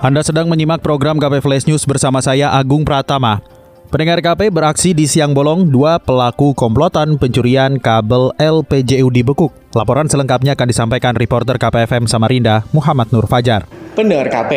Anda sedang menyimak program KP Flash News bersama saya Agung Pratama. Pendengar KP beraksi di Siang Bolong, dua pelaku komplotan pencurian kabel LPJU dibekuk. Laporan selengkapnya akan disampaikan reporter KPFM Samarinda, Muhammad Nur Fajar. Pendengar KP,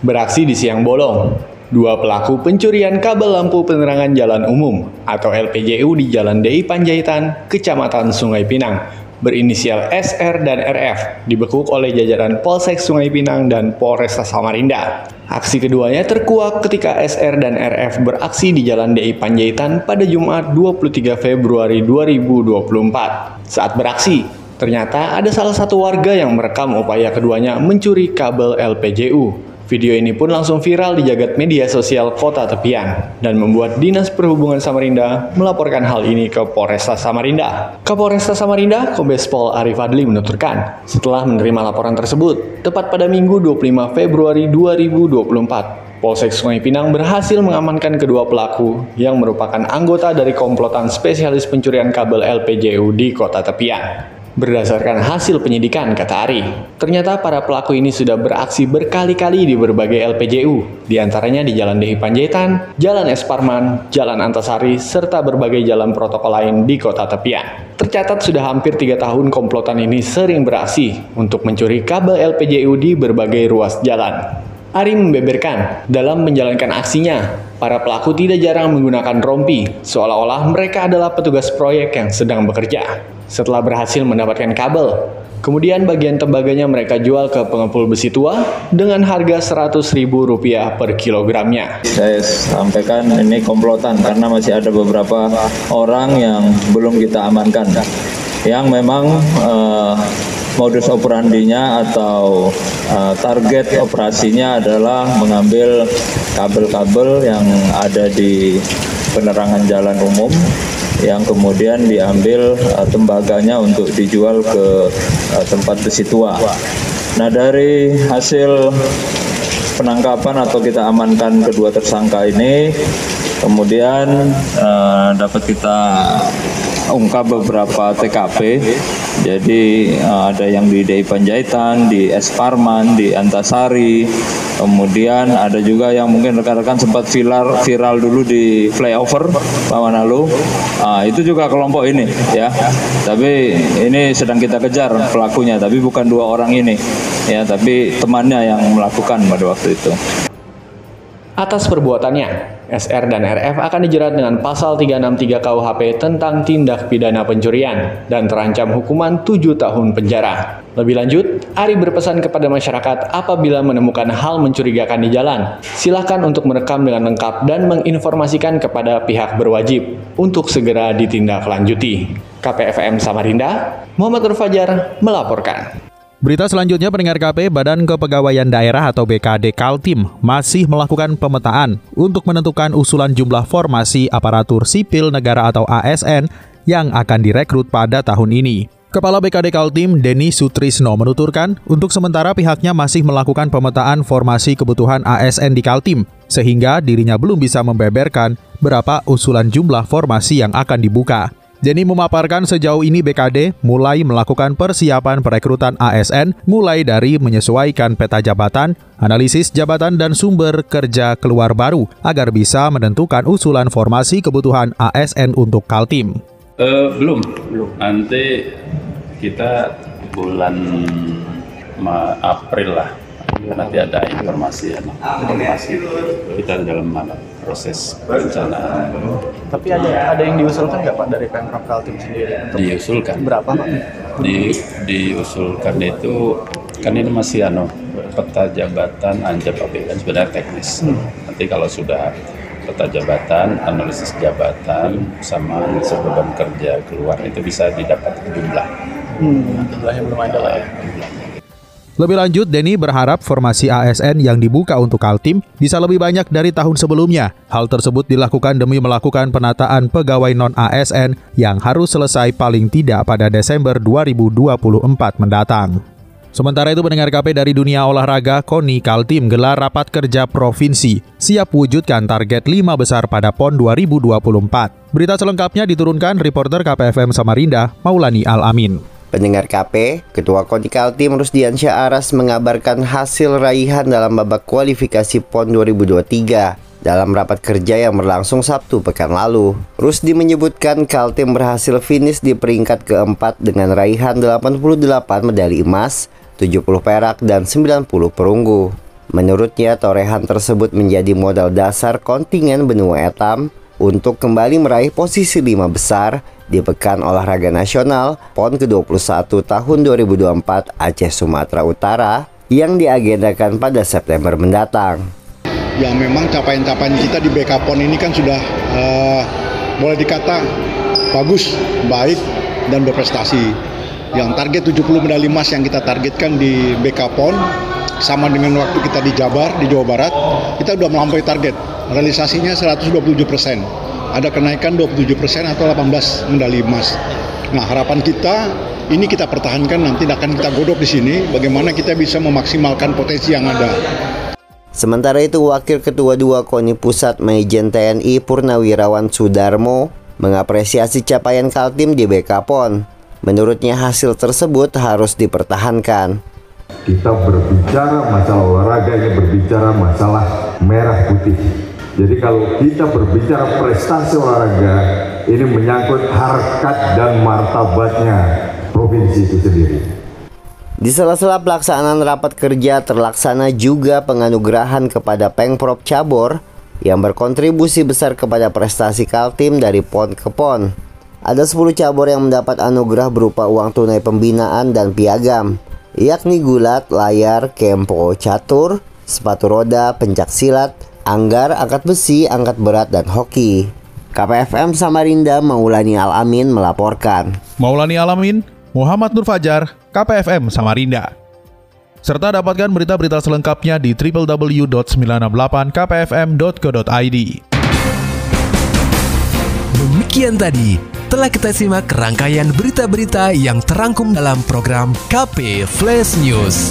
beraksi di Siang Bolong, dua pelaku pencurian kabel lampu penerangan jalan umum atau LPJU di Jalan DI Panjaitan, Kecamatan Sungai Pinang, berinisial SR dan RF dibekuk oleh jajaran Polsek Sungai Pinang dan Polresta Samarinda. Aksi keduanya terkuak ketika SR dan RF beraksi di Jalan DI Panjaitan pada Jumat 23 Februari 2024. Saat beraksi, ternyata ada salah satu warga yang merekam upaya keduanya mencuri kabel LPJU. Video ini pun langsung viral di jagat media sosial kota tepian dan membuat Dinas Perhubungan Samarinda melaporkan hal ini ke Polresta Samarinda. Kapolresta Samarinda, Kombes Pol Arif Adli menuturkan, setelah menerima laporan tersebut, tepat pada Minggu 25 Februari 2024, Polsek Sungai Pinang berhasil mengamankan kedua pelaku yang merupakan anggota dari komplotan spesialis pencurian kabel LPJU di kota tepian. Berdasarkan hasil penyidikan, kata Ari, ternyata para pelaku ini sudah beraksi berkali-kali di berbagai LPJU, di antaranya di Jalan Dehi Panjaitan, Jalan Esparman, Jalan Antasari, serta berbagai jalan protokol lain di kota tepian. Tercatat sudah hampir tiga tahun komplotan ini sering beraksi untuk mencuri kabel LPJU di berbagai ruas jalan. Ari membeberkan, dalam menjalankan aksinya, para pelaku tidak jarang menggunakan rompi, seolah-olah mereka adalah petugas proyek yang sedang bekerja. Setelah berhasil mendapatkan kabel, kemudian bagian tembaganya mereka jual ke pengepul besi tua dengan harga Rp100.000 per kilogramnya. Saya sampaikan ini komplotan karena masih ada beberapa orang yang belum kita amankan, yang memang uh, modus operandinya atau uh, target operasinya adalah mengambil kabel-kabel yang ada di penerangan jalan umum yang kemudian diambil uh, tembaganya untuk dijual ke uh, tempat besi tua. Nah dari hasil penangkapan atau kita amankan kedua tersangka ini, kemudian uh, dapat kita ungkap beberapa TKP. Jadi uh, ada yang di DI Panjaitan, di Esparman, di Antasari, kemudian ada juga yang mungkin rekan-rekan sempat viral viral dulu di flyover Pak Manalu. Uh, itu juga kelompok ini ya. Tapi ini sedang kita kejar pelakunya, tapi bukan dua orang ini ya, tapi temannya yang melakukan pada waktu itu. Atas perbuatannya, SR dan RF akan dijerat dengan pasal 363 KUHP tentang tindak pidana pencurian dan terancam hukuman 7 tahun penjara. Lebih lanjut, Ari berpesan kepada masyarakat apabila menemukan hal mencurigakan di jalan, silakan untuk merekam dengan lengkap dan menginformasikan kepada pihak berwajib untuk segera ditindaklanjuti. KPFM Samarinda, Muhammad Fajar melaporkan. Berita selanjutnya pendengar KP Badan Kepegawaian Daerah atau BKD Kaltim masih melakukan pemetaan untuk menentukan usulan jumlah formasi aparatur sipil negara atau ASN yang akan direkrut pada tahun ini. Kepala BKD Kaltim Denny Sutrisno menuturkan, untuk sementara pihaknya masih melakukan pemetaan formasi kebutuhan ASN di Kaltim, sehingga dirinya belum bisa membeberkan berapa usulan jumlah formasi yang akan dibuka. Jenny memaparkan sejauh ini BKD mulai melakukan persiapan perekrutan ASN mulai dari menyesuaikan peta jabatan, analisis jabatan dan sumber kerja keluar baru agar bisa menentukan usulan formasi kebutuhan ASN untuk Kaltim. Uh, belum, belum. Nanti kita bulan April lah nanti ada informasi informasi kita dalam proses perencanaan. Tapi ada ada yang diusulkan nggak Pak dari Pemprov Kaltim sendiri? Diusulkan. Berapa Pak? Di, diusulkan itu kan ini masih ano peta jabatan anjab kan sebenarnya teknis. Hmm. Nanti kalau sudah peta jabatan, analisis jabatan sama analisis beban kerja keluar itu bisa didapat jumlah. Hmm, jumlahnya belum ada lah ya. Lebih lanjut, Denny berharap formasi ASN yang dibuka untuk Kaltim bisa lebih banyak dari tahun sebelumnya. Hal tersebut dilakukan demi melakukan penataan pegawai non-ASN yang harus selesai paling tidak pada Desember 2024 mendatang. Sementara itu pendengar KP dari dunia olahraga, KONI Kaltim gelar rapat kerja provinsi, siap wujudkan target 5 besar pada PON 2024. Berita selengkapnya diturunkan reporter KPFM Samarinda, Maulani Al-Amin. Pendengar KP, Ketua Konikal Tim Rusdiansyah Aras mengabarkan hasil raihan dalam babak kualifikasi PON 2023 dalam rapat kerja yang berlangsung Sabtu pekan lalu. Rusdi menyebutkan Kaltim berhasil finish di peringkat keempat dengan raihan 88 medali emas, 70 perak, dan 90 perunggu. Menurutnya, torehan tersebut menjadi modal dasar kontingen benua etam untuk kembali meraih posisi lima besar di Pekan Olahraga Nasional PON ke-21 tahun 2024 Aceh Sumatera Utara yang diagendakan pada September mendatang. Ya memang capaian-capaian kita di BK PON ini kan sudah uh, boleh dikata bagus, baik, dan berprestasi. Yang target 70 medali emas yang kita targetkan di BK PON sama dengan waktu kita di Jabar, di Jawa Barat, kita sudah melampaui target. Realisasinya 127 persen ada kenaikan 27% atau 18 medali emas. Nah, harapan kita ini kita pertahankan nanti akan kita godok di sini bagaimana kita bisa memaksimalkan potensi yang ada. Sementara itu, Wakil Ketua II KONI Pusat Majen TNI Purnawirawan Sudarmo mengapresiasi capaian Kaltim di BKPON. Menurutnya hasil tersebut harus dipertahankan. Kita berbicara masalah olahraga ini berbicara masalah merah putih jadi kalau kita berbicara prestasi olahraga, ini menyangkut harkat dan martabatnya provinsi itu sendiri. Di sela-sela pelaksanaan rapat kerja terlaksana juga penganugerahan kepada Pengprov Cabor yang berkontribusi besar kepada prestasi Kaltim dari PON ke PON. Ada 10 cabur yang mendapat anugerah berupa uang tunai pembinaan dan piagam, yakni gulat, layar, kempo, catur, sepatu roda, pencak silat, Anggar, angkat besi, angkat berat, dan hoki. KPFM Samarinda Maulani Alamin melaporkan. Maulani Alamin, Muhammad Nur Fajar, KPFM Samarinda. Serta dapatkan berita-berita selengkapnya di www.968kpfm.co.id. Demikian tadi telah kita simak rangkaian berita-berita yang terangkum dalam program KP Flash News.